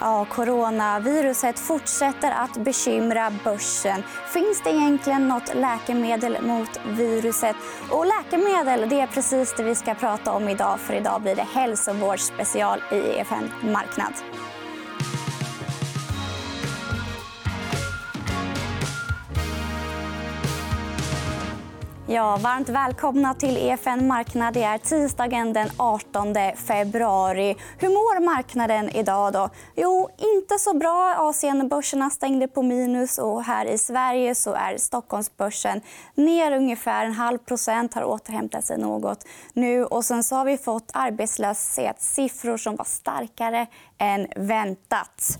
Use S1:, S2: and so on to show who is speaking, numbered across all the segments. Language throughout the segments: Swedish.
S1: Ja, coronaviruset fortsätter att bekymra börsen. Finns det egentligen nåt läkemedel mot viruset? Och läkemedel det är precis det vi ska prata om idag. för Idag blir det hälsovårdsspecial i EFN Marknad. Ja, varmt välkomna till EFN Marknad. Det är tisdagen den 18 februari. Hur mår marknaden idag? Då? Jo, inte så bra. Asienbörserna stängde på minus. och Här i Sverige så är Stockholmsbörsen ner ungefär en halv procent. har återhämtat sig något nu. Och sen så har vi fått arbetslöshetssiffror som var starkare än väntat.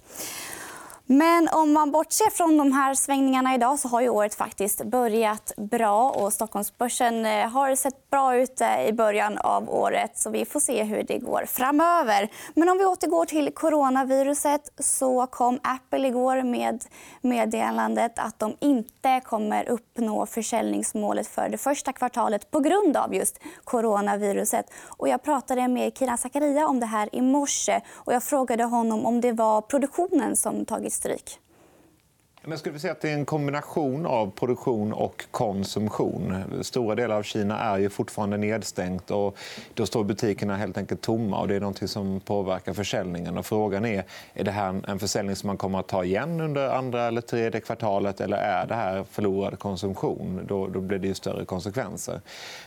S1: Men om man bortser från de här svängningarna idag så har ju året faktiskt börjat bra. och Stockholmsbörsen eh, har sett bra ut eh, i början av året. så Vi får se hur det går framöver. Men om vi återgår till coronaviruset så kom Apple igår med meddelandet att de inte kommer uppnå försäljningsmålet för det första kvartalet på grund av just coronaviruset. Och jag pratade med Kiran Zakaria om det här i morse. Och jag frågade honom om det var produktionen som tagit stryk.
S2: Men skulle säga att det är en kombination av produktion och konsumtion. Stora delar av Kina är ju fortfarande nedstängt. och Då står butikerna helt enkelt tomma. och Det är något som påverkar försäljningen. Och frågan är är det här en försäljning som man kommer att ta igen under andra eller tredje kvartalet eller är det här förlorad konsumtion. Då, då blir det ju större konsekvenser.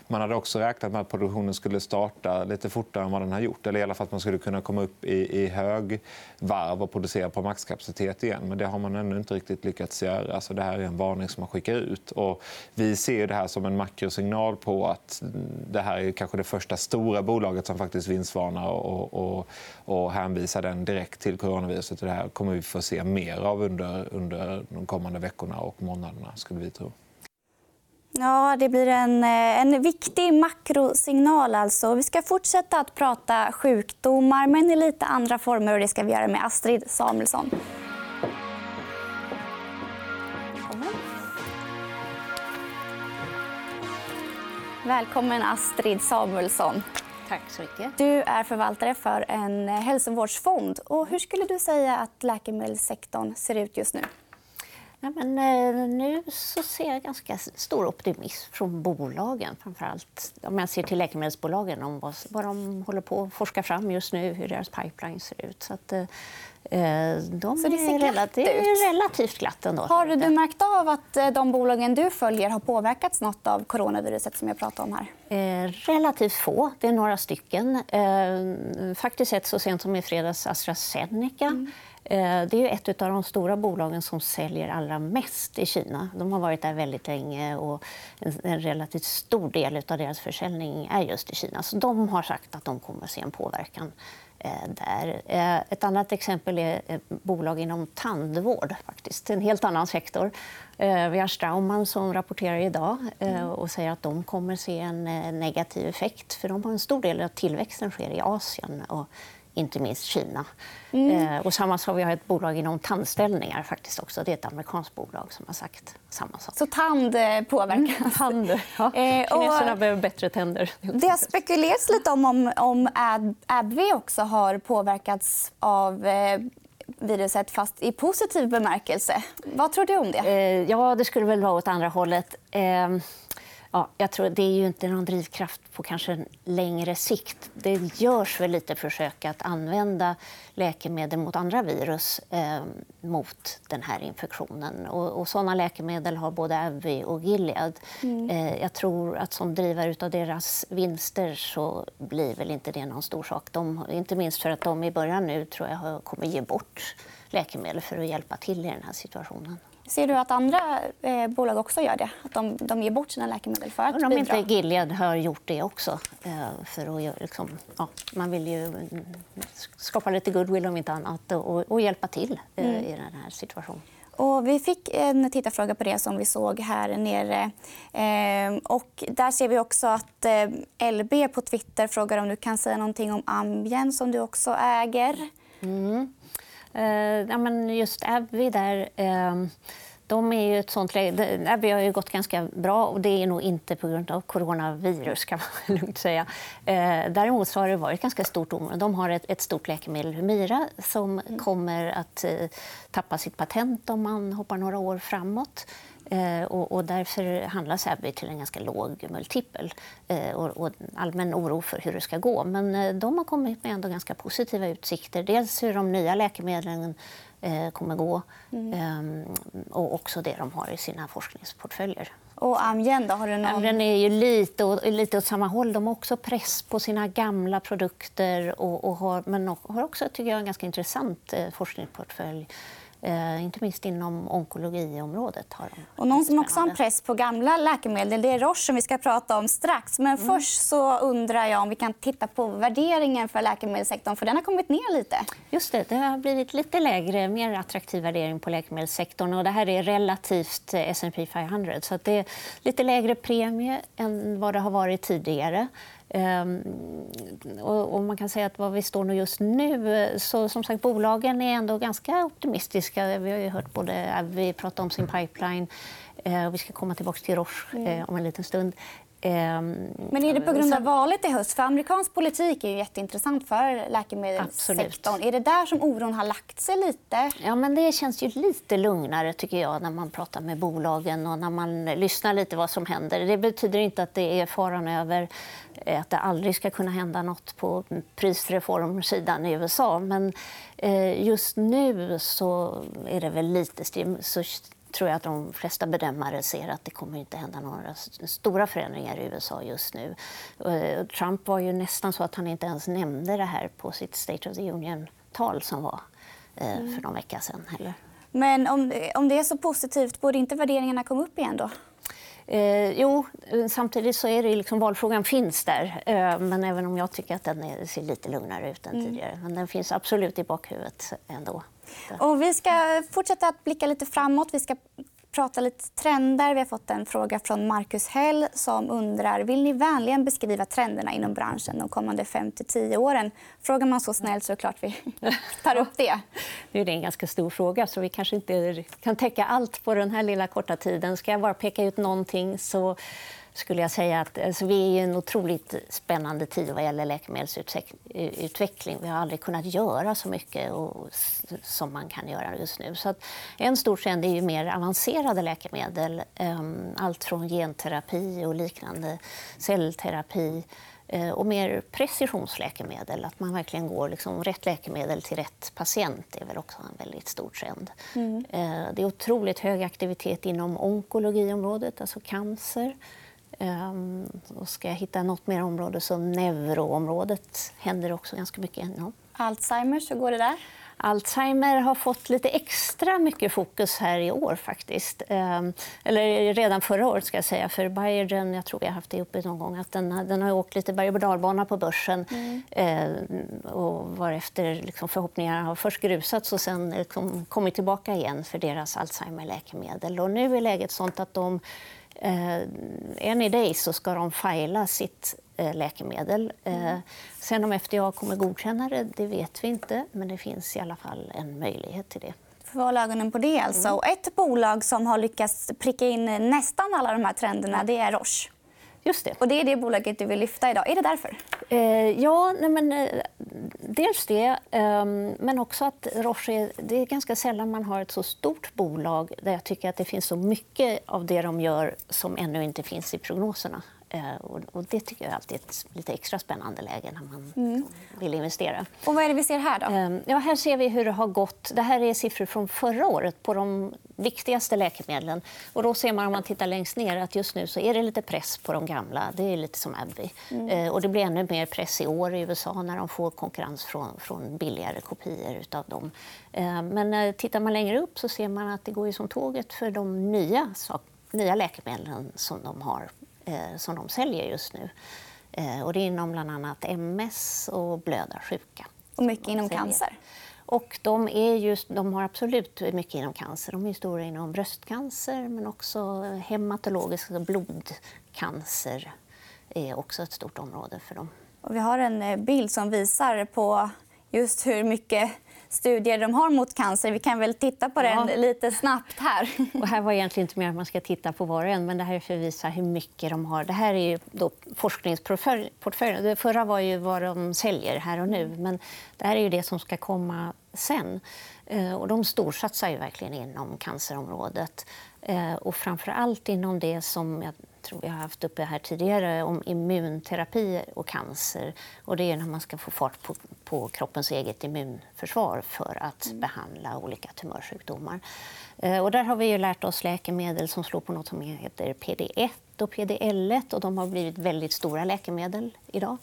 S2: Man hade också räknat med att produktionen skulle starta lite fortare än vad den har gjort. Eller i alla fall att man skulle kunna komma upp i, i hög varv och producera på maxkapacitet igen. Men det har man ännu inte riktigt lyckats göra. Så det här är en varning som man skickar ut. Och vi ser det här som en makrosignal på att det här är kanske det första stora bolaget som faktiskt vinstvarnar och, och, och hänvisar den direkt till coronaviruset. Det här kommer vi få se mer av under, under de kommande veckorna och månaderna. skulle vi tro.
S1: Ja, det blir en, en viktig makrosignal. Alltså. Vi ska fortsätta att prata sjukdomar, men i lite andra former. och Det ska vi göra med Astrid Samuelsson. Välkommen, Astrid Samuelsson.
S3: Tack så mycket.
S1: Du är förvaltare för en hälsovårdsfond. Och hur skulle du säga att läkemedelssektorn ser ut just nu?
S3: Ja, men, eh, nu så ser jag ganska stor optimism från bolagen. Framförallt om jag ser till läkemedelsbolagen om vad, vad de håller på att forska fram just nu, hur deras pipeline ser ut. Så att, eh,
S1: Eh, de så det ser
S3: är relativt, är relativt glatt. Ändå.
S1: Har du märkt av att de bolagen du följer har påverkats något av coronaviruset? som jag pratade om här?
S3: Eh, relativt få. Det är några stycken. Eh, faktiskt ett så sent som i fredags AstraZeneca. Mm. Eh, det är ett av de stora bolagen som säljer allra mest i Kina. De har varit där väldigt länge. och En relativt stor del av deras försäljning är just i Kina. Så de har sagt att de kommer att se en påverkan Eh, där. Eh, ett annat exempel är bolag inom tandvård. Faktiskt. En helt annan sektor. Vi har Straumann som rapporterar idag och säger att de kommer se en negativ effekt. för de har En stor del av tillväxten sker i Asien. Och inte minst Kina. Mm. Eh, och samma sak, vi har ett bolag inom tandställningar. Faktiskt också. Det är ett amerikanskt bolag som har sagt samma sak.
S1: Så tand eh, påverkas?
S3: Mm, tand. Ja. Eh, Kineserna behöver bättre tänder.
S1: Det har spekulerats lite om, om, om AbbVie också har påverkats av viruset fast i positiv bemärkelse. Vad tror du om det?
S3: Eh, ja, det skulle väl vara åt andra hållet. Eh, Ja, jag tror det är ju inte någon drivkraft på kanske längre sikt. Det görs väl lite försök att använda läkemedel mot andra virus eh, mot den här infektionen. Och, och såna läkemedel har både AbbVie och Gilead. Mm. Eh, jag tror att som drivare av deras vinster så blir väl inte det någon stor sak. De, inte minst för att de i början nu tror jag kommer ge bort läkemedel för att hjälpa till i den här situationen.
S1: Ser du att andra eh, bolag också gör det? Att de, de ger bort sina läkemedel för att
S3: Om bidra? inte Gilead har gjort det också. Eh, för att, liksom, ja, man vill ju skapa lite goodwill om inte annat och, och hjälpa till eh, mm. i den här situationen.
S1: Och vi fick en tittarfråga på det som vi såg här nere. Eh, och där ser vi också att eh, LB på Twitter frågar om du kan säga någonting om Ambien som du också äger.
S3: Mm. Eh, ja, men just Abby där... Eh, De är ju ett sånt läge. Vi har ju gått ganska bra och det är nog inte på grund av coronavirus kan man lugnt säga. Eh, däremot så har det varit ganska stort område. De har ett, ett stort läkemedel, Humira, som mm. kommer att eh, tappa sitt patent om man hoppar några år framåt. Eh, och, och, därför handlas Abby till en ganska låg multipel eh, och, och allmän oro för hur det ska gå. Men eh, de har kommit med ändå ganska positiva utsikter. Dels hur de nya läkemedlen eh, kommer gå mm. Ehm, och också det de har i sina forskningsportföljer.
S1: Och Amgen då? Har du någon...
S3: Amgen är ju lite, lite åt samma håll. De har också press på sina gamla produkter och, och har, men har också tycker jag, en ganska intressant eh, forskningsportfölj Eh, inte minst inom onkologiområdet. Har de
S1: och någon som också har en press på gamla läkemedel det är Roche som vi ska prata om strax. Men mm. först så undrar jag om vi kan titta på värderingen för läkemedelssektorn. för Den har kommit ner lite.
S3: Just det, det har blivit lite lägre, mer attraktiv värdering på läkemedelssektorn. Och det här är relativt eh, S&P 500 så det är lite lägre premie än vad det har varit tidigare. Ehm, och, man kan säga att vad vi står nu just nu, så som sagt bolagen är ändå ganska optimistiska. Vi har ju hört både vi prata om sin pipeline eh, vi ska komma tillbaka till Roche mm. Eh, om en liten stund.
S1: Ehm, Men är det på grund av valet i höst? För amerikansk politik är ju jätteintressant för läkemedelssektorn. Absolut. Är det där som oron har lagt sig lite?
S3: Ja, men det känns ju lite lugnare tycker jag när man pratar med bolagen och när man lyssnar lite vad som händer. Det betyder inte att det är faran över att det aldrig ska kunna hända nåt på prisreformsidan i USA. Men eh, just nu så är det väl lite så tror jag att de flesta bedömare ser att det kommer inte hända några stora förändringar i USA just nu. Eh, Trump var ju nästan så att han inte ens nämnde det här på sitt State of the Union-tal som var eh, för någon vecka sedan. Heller.
S1: Men om, om det är så positivt, borde inte värderingarna komma upp igen då?
S3: Eh, jo, samtidigt så är det liksom, valfrågan finns där. Eh, men även om jag tycker att den är, ser lite lugnare ut än mm. tidigare. Men den finns absolut i bakhuvudet ändå.
S1: Och vi ska fortsätta att blicka lite framåt. Vi ska prata lite trender. Vi har fått en fråga från Marcus Hell som undrar vill ni vänligen beskriva trenderna inom branschen de kommande 5-10 åren. Frågar man så snällt så är det klart vi tar upp det.
S3: Nu är det en ganska stor fråga så vi kanske inte kan täcka allt på den här lilla korta tiden. Ska jag bara peka ut någonting så skulle jag säga att alltså, vi är i en otroligt spännande tid vad gäller läkemedelsutveckling. Vi har aldrig kunnat göra så mycket och, som man kan göra just nu. Så att en stor trend är ju mer avancerade läkemedel. Um, allt från genterapi och liknande, cellterapi uh, och mer precisionsläkemedel. Att man verkligen går liksom rätt läkemedel till rätt patient är väl också en väldigt stor trend. Mm. Uh, det är otroligt hög aktivitet inom onkologiområdet, alltså cancer. Ehm, och ska jag hitta något mer område så neuroområdet händer också ganska mycket inom.
S1: Alzheimers, hur går det där?
S3: Alzheimer har fått lite extra mycket fokus här i år. faktiskt. Um, eller redan förra året, ska jag säga. För Biogen, jag tror vi har haft det uppe någon gång, att den, den har åkt lite berg och på börsen. Mm. Uh, och varefter liksom, förhoppningarna har först grusats och sen liksom, kommit tillbaka igen för deras Alzheimer-läkemedel. Och nu är läget sånt att de eh, any day så ska de fila sitt läkemedel. Eh, mm. Sen om FDA kommer godkänna det, det vet vi inte. Men det finns i alla fall en möjlighet till det.
S1: Hålla ögonen på det. Alltså. Mm. ett bolag som har lyckats pricka in nästan alla de här trenderna det är Roche.
S3: Just det.
S1: Och det är det bolaget du vill lyfta idag. Är det därför?
S3: Eh, ja, nej, men, eh, dels det, eh, men också att Roche... Det är ganska sällan man har ett så stort bolag där jag tycker att det finns så mycket av det de gör som ännu inte finns i prognoserna. Eh, och det tycker jag alltid är ett lite extra spännande läge när man mm. vill investera.
S1: Och vad är det vi ser här? då?
S3: Ehm, ja, här ser vi hur det har gått. Det här är siffror från förra året på de viktigaste läkemedlen. Och då ser man om man tittar längst ner att just nu så är det lite press på de gamla. Det är lite som Abby. Mm. Eh, och det blir ännu mer press i år i USA när de får konkurrens från, från billigare kopior av dem. Ehm, men eh, tittar man längre upp så ser man att det går ju som tåget för de nya, nya läkemedlen som de har eh, som de säljer just nu. Eh, och det är inom bland annat MS och blödarsjuka.
S1: Och mycket inom säljer. cancer?
S3: Och de, är just, de har absolut mycket inom cancer. De är stora inom bröstcancer men också hematologisk alltså blodcancer är också ett stort område för dem.
S1: Och vi har en eh, bild som visar på just hur mycket studier de har mot cancer. Vi kan väl titta på den ja. lite snabbt här.
S3: Och här var egentligen inte mer att man ska titta på var och en, men det här är för att visa hur mycket de har. Det här är ju då forskningsportföljen. Det förra var ju vad de säljer här och nu, men det här är ju det som ska komma sen. Eh, och de storsatsar ju verkligen inom cancerområdet. Eh, och framför allt inom det som jag tror vi har haft uppe här tidigare om immunterapi och cancer. Och det är när man ska få fart på, på kroppens eget immunförsvar för att mm. behandla olika tumörsjukdomar. Eh, och där har vi ju lärt oss läkemedel som slår på något som heter PD1 och PDL1 och de har blivit väldigt stora läkemedel idag.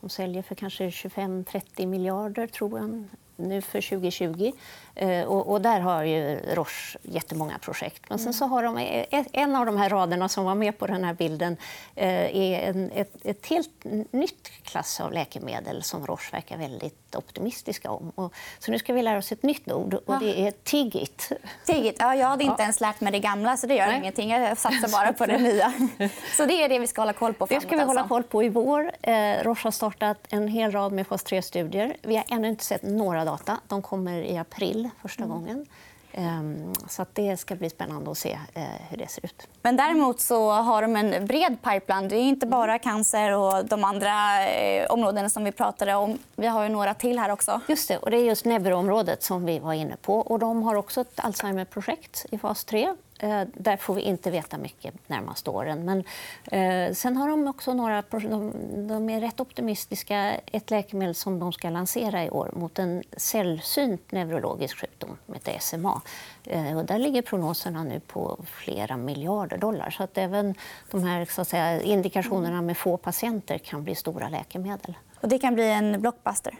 S3: De säljer för kanske 25-30 miljarder, tror jag, nu för 2020. Eh, och, och, där har ju Roche jättemånga projekt. Men sen så har de en av de här raderna som var med på den här bilden eh, är en, ett, ett helt nytt klass av läkemedel som Roche verkar väldigt optimistiska om. Och, så nu ska vi lära oss ett nytt ord och det är TIGIT.
S1: TIGIT. Ja, jag hade inte ens lärt mig det gamla så det gör Nej. ingenting. Jag satsar bara på det nya. Så det är det vi ska hålla koll på
S3: framåt. Det ska vi hålla alltså. koll på i vår. Eh, Roche har startat en hel rad med fas 3-studier. Vi har ännu inte sett några data. De kommer i april första mm. gången. Ehm, så det ska bli spännande att se eh, hur det ser ut.
S1: Men däremot så har de en bred pipeline. Det är inte mm. bara cancer och de andra eh, områdena som vi pratade om. Vi har ju några till här också.
S3: Just det, och det är just neuroområdet som vi var inne på. Och de har också ett Alzheimer-projekt i fas 3 Eh, Eh, där får vi inte veta mycket närmaste åren. Men, eh, sen har de också några... De, de, är rätt optimistiska. Ett läkemedel som de ska lansera i år mot en sällsynt neurologisk sjukdom med heter SMA. Eh, och där ligger prognoserna nu på flera miljarder dollar. Så att även de här så att säga, indikationerna med få patienter kan bli stora läkemedel.
S1: Och det kan bli en blockbuster?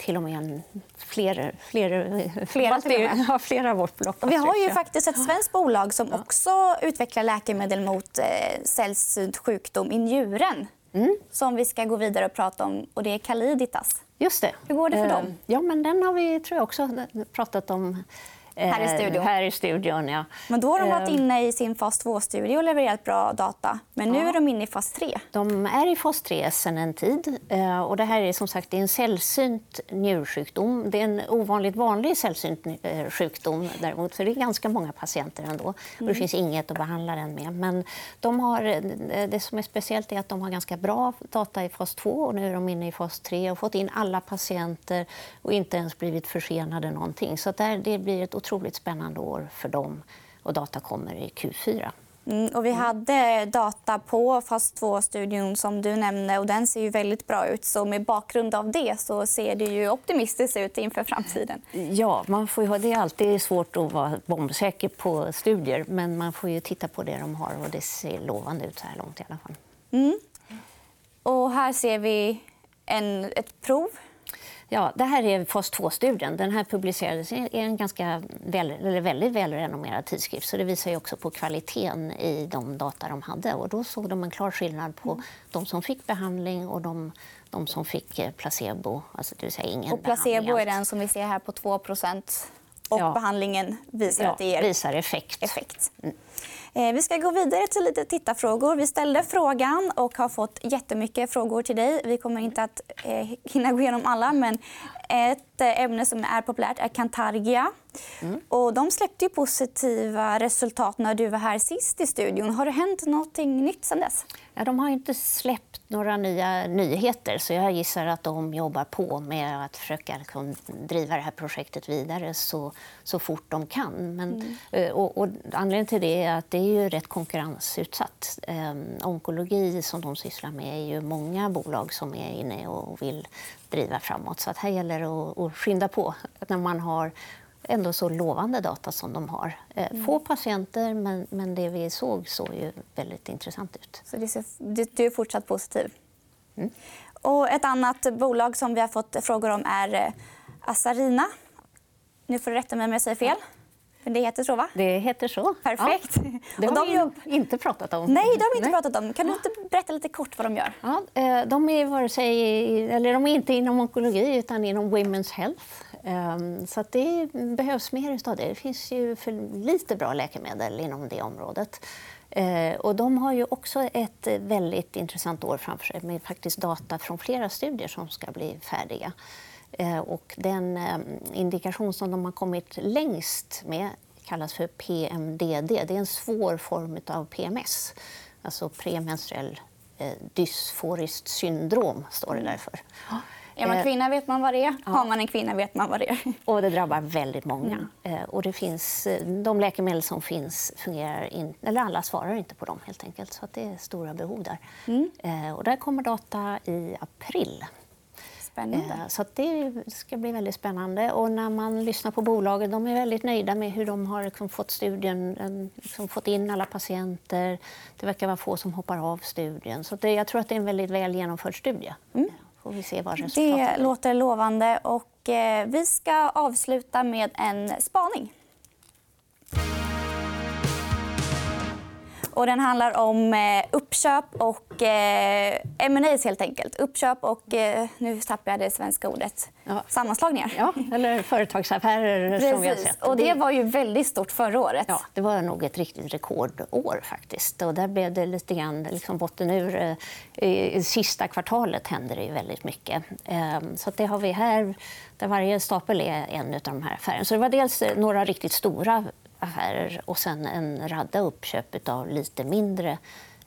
S3: Till och med en, fler, fler,
S1: flera,
S3: fler, ja, flera av vårt block.
S1: Vi har ju faktiskt ett svenskt bolag som också utvecklar läkemedel mot eh, sällsynt sjukdom i njuren mm. som vi ska gå vidare och prata om. och Det är Caliditas.
S3: Just det.
S1: Hur går det för eh, dem?
S3: Ja, men den har vi tror jag, också pratat om
S1: här i eh, studion.
S3: Här i studion ja.
S1: Men då har de varit eh, inne i sin fas 2-studie och levererat bra data. Men nu ja. är de inne i fas 3.
S3: De är i fas 3 sedan en tid. Eh, och det här är som sagt en sällsynt njursjukdom. Det är en ovanligt vanlig sällsynt sjukdom däremot, för det är ganska många patienter ändå. Och det mm. finns inget att behandla den med. Men de har, det som är speciellt är att de har ganska bra data i fas 2 och nu är de inne i fas 3 och fått in alla patienter och inte ens blivit försenade någonting. Så där, det blir ett otroligt spännande år för dem. Och data kommer i Q4.
S1: Mm, och vi hade data på fas 2-studion som du nämnde och den ser ju väldigt bra ut. Så med bakgrund av det så ser det ju optimistiskt ut inför framtiden.
S3: Ja, man får ju, det är alltid svårt att vara bombsäker på studier men man får ju titta på det de har och det ser lovande ut så här långt i alla fall.
S1: Mm. Och här ser vi en, ett prov
S3: Ja, det här är fas 2-studien. Den här publicerades i en ganska väl, eller väldigt välrenommerad tidskrift. Så det visar också på kvaliteten i de data de hade. Och då såg de en klar skillnad på mm. de som fick behandling och de, de som fick eh, placebo. Alltså det vill säga ingen
S1: och placebo är den som vi ser här på 2% och ja. behandlingen visar ja, att det ger
S3: visar effekt.
S1: effekt. Mm. Eh, vi ska gå vidare till lite tittarfrågor. Vi ställde frågan och har fått jättemycket frågor till dig. Vi kommer inte att eh, hinna gå igenom alla, men ett eh, ämne som är populärt är Cantargia. Mm. Och de släppte positiva resultat när du var här sist i studion. Har det hänt något nytt sen dess?
S3: Ja, de har inte släppt några nya nyheter så jag gissar att de jobbar på med att försöka liksom, driva det här projektet vidare så, så fort de kan. Men, mm. Och, och, anledningen till det är att det är ju rätt konkurrensutsatt. Eh, onkologi som de sysslar med är ju många bolag som är inne och vill driva framåt. Så att här gäller det att, skynda på när man har ändå så lovande data som de har. Eh, mm. Få patienter, men, men det vi såg såg ju väldigt intressant ut.
S1: Så det ser, du är fortsatt positiv? Mm. Och ett annat bolag som vi har fått frågor om är eh, Asarina. Nu får du rätta mig om jag säger fel. Det heter så, va?
S3: Det heter så.
S1: Perfekt. Ja.
S3: Det har de... vi inte pratat om.
S1: Nej, det har vi inte pratat om. Kan du inte berätta lite kort vad de gör?
S3: Ja, eh, de, är vare sig, eller de är inte inom onkologi, utan inom Women's Health. Ehm, så det behövs mer av det. Det finns ju för lite bra läkemedel inom det området. Eh, och de har ju också ett väldigt intressant år framför sig med faktiskt data från flera studier som ska bli färdiga. Och den indikation som de har kommit längst med kallas för PMDD. Det är en svår form av PMS, alltså premenstruell dysforiskt syndrom. står det därför.
S1: Är man kvinna vet man vad det är. Har man en kvinna vet man vad det är.
S3: Och det drabbar väldigt många. Mm. Och det finns, de läkemedel som finns fungerar inte, eller alla svarar inte på dem. helt enkelt. Så det är stora behov där. Mm. Och där kommer data i april.
S1: Spännande.
S3: Så det ska bli väldigt spännande. Och när man lyssnar på bolagen, de är väldigt nöjda med hur de har liksom fått studien, liksom fått in alla patienter. Det verkar vara få som hoppar av studien. Så det, jag tror att det är en väldigt väl genomförd studie. Mm. Får vi se vad
S1: det låter lovande. Och, eh, vi ska avsluta med en spaning. Och den handlar om eh, uppköp och eh, M&As helt enkelt. Uppköp och, eh, nu tappar jag det svenska ordet, ja. sammanslagningar.
S3: Ja, eller företagsaffärer
S1: Precis.
S3: som vi har sett.
S1: Och det var ju väldigt stort förra året.
S3: Ja, det var nog ett riktigt rekordår faktiskt. Och där blev det lite grann liksom botten ur. Eh, I sista kvartalet hände det ju väldigt mycket. Ehm, så det har vi här, där varje stapel är en av de här affärerna. Så det var dels några riktigt stora affärer och sen en radda uppköp av lite mindre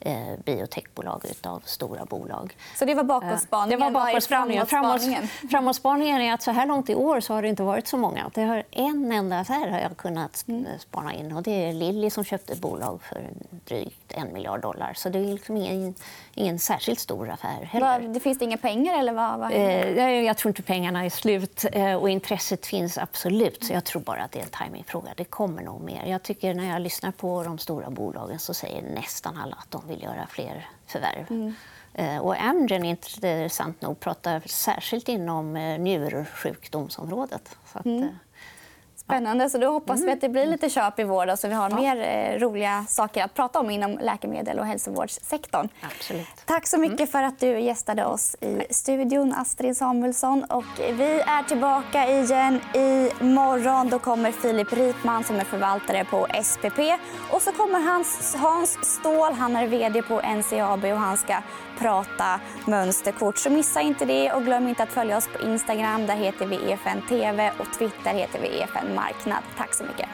S3: eh, biotechbolag av stora bolag.
S1: Så det var bakåtspaningen?
S3: Det var bakåtspaningen. Framåtspaningen? Framåtspaningen är att så här långt i år så har det inte varit så många. Det har en enda affär har jag kunnat mm. spana in. Och det är Lilly som köpte ett bolag för drygt en miljard dollar. Så det är liksom ingen, ingen särskilt stor affär. Heller.
S1: Det finns det inga pengar? Eller vad, vad
S3: eh, jag tror inte pengarna är slut. Eh, och intresset finns absolut. Så jag tror bara att det är en timingfråga. Det kommer nog mer. Jag tycker när jag lyssnar på de stora bolagen så säger nästan alla att de vill göra fler förvärv. Mm. Eh, och Amgen, intressant nog, pratar särskilt inom eh, njursjukdomsområdet. Så att, mm.
S1: Spännande. Så då hoppas vi att det blir lite köp i vår så vi har ja. mer eh, roliga saker att prata om inom läkemedel och hälsovårdssektorn.
S3: Absolut.
S1: Tack så mycket mm. för att du gästade oss i studion, Astrid Samuelsson. Och vi är tillbaka igen i morgon. Då kommer Filip Ripman som är förvaltare på SPP. Och så kommer Hans, Hans Ståhl, han är vd på NCAB och han ska prata mönsterkort. Så missa inte det och glöm inte att följa oss på Instagram. Där heter vi EFN TV och Twitter heter vi EFN Marknad. Tack så mycket.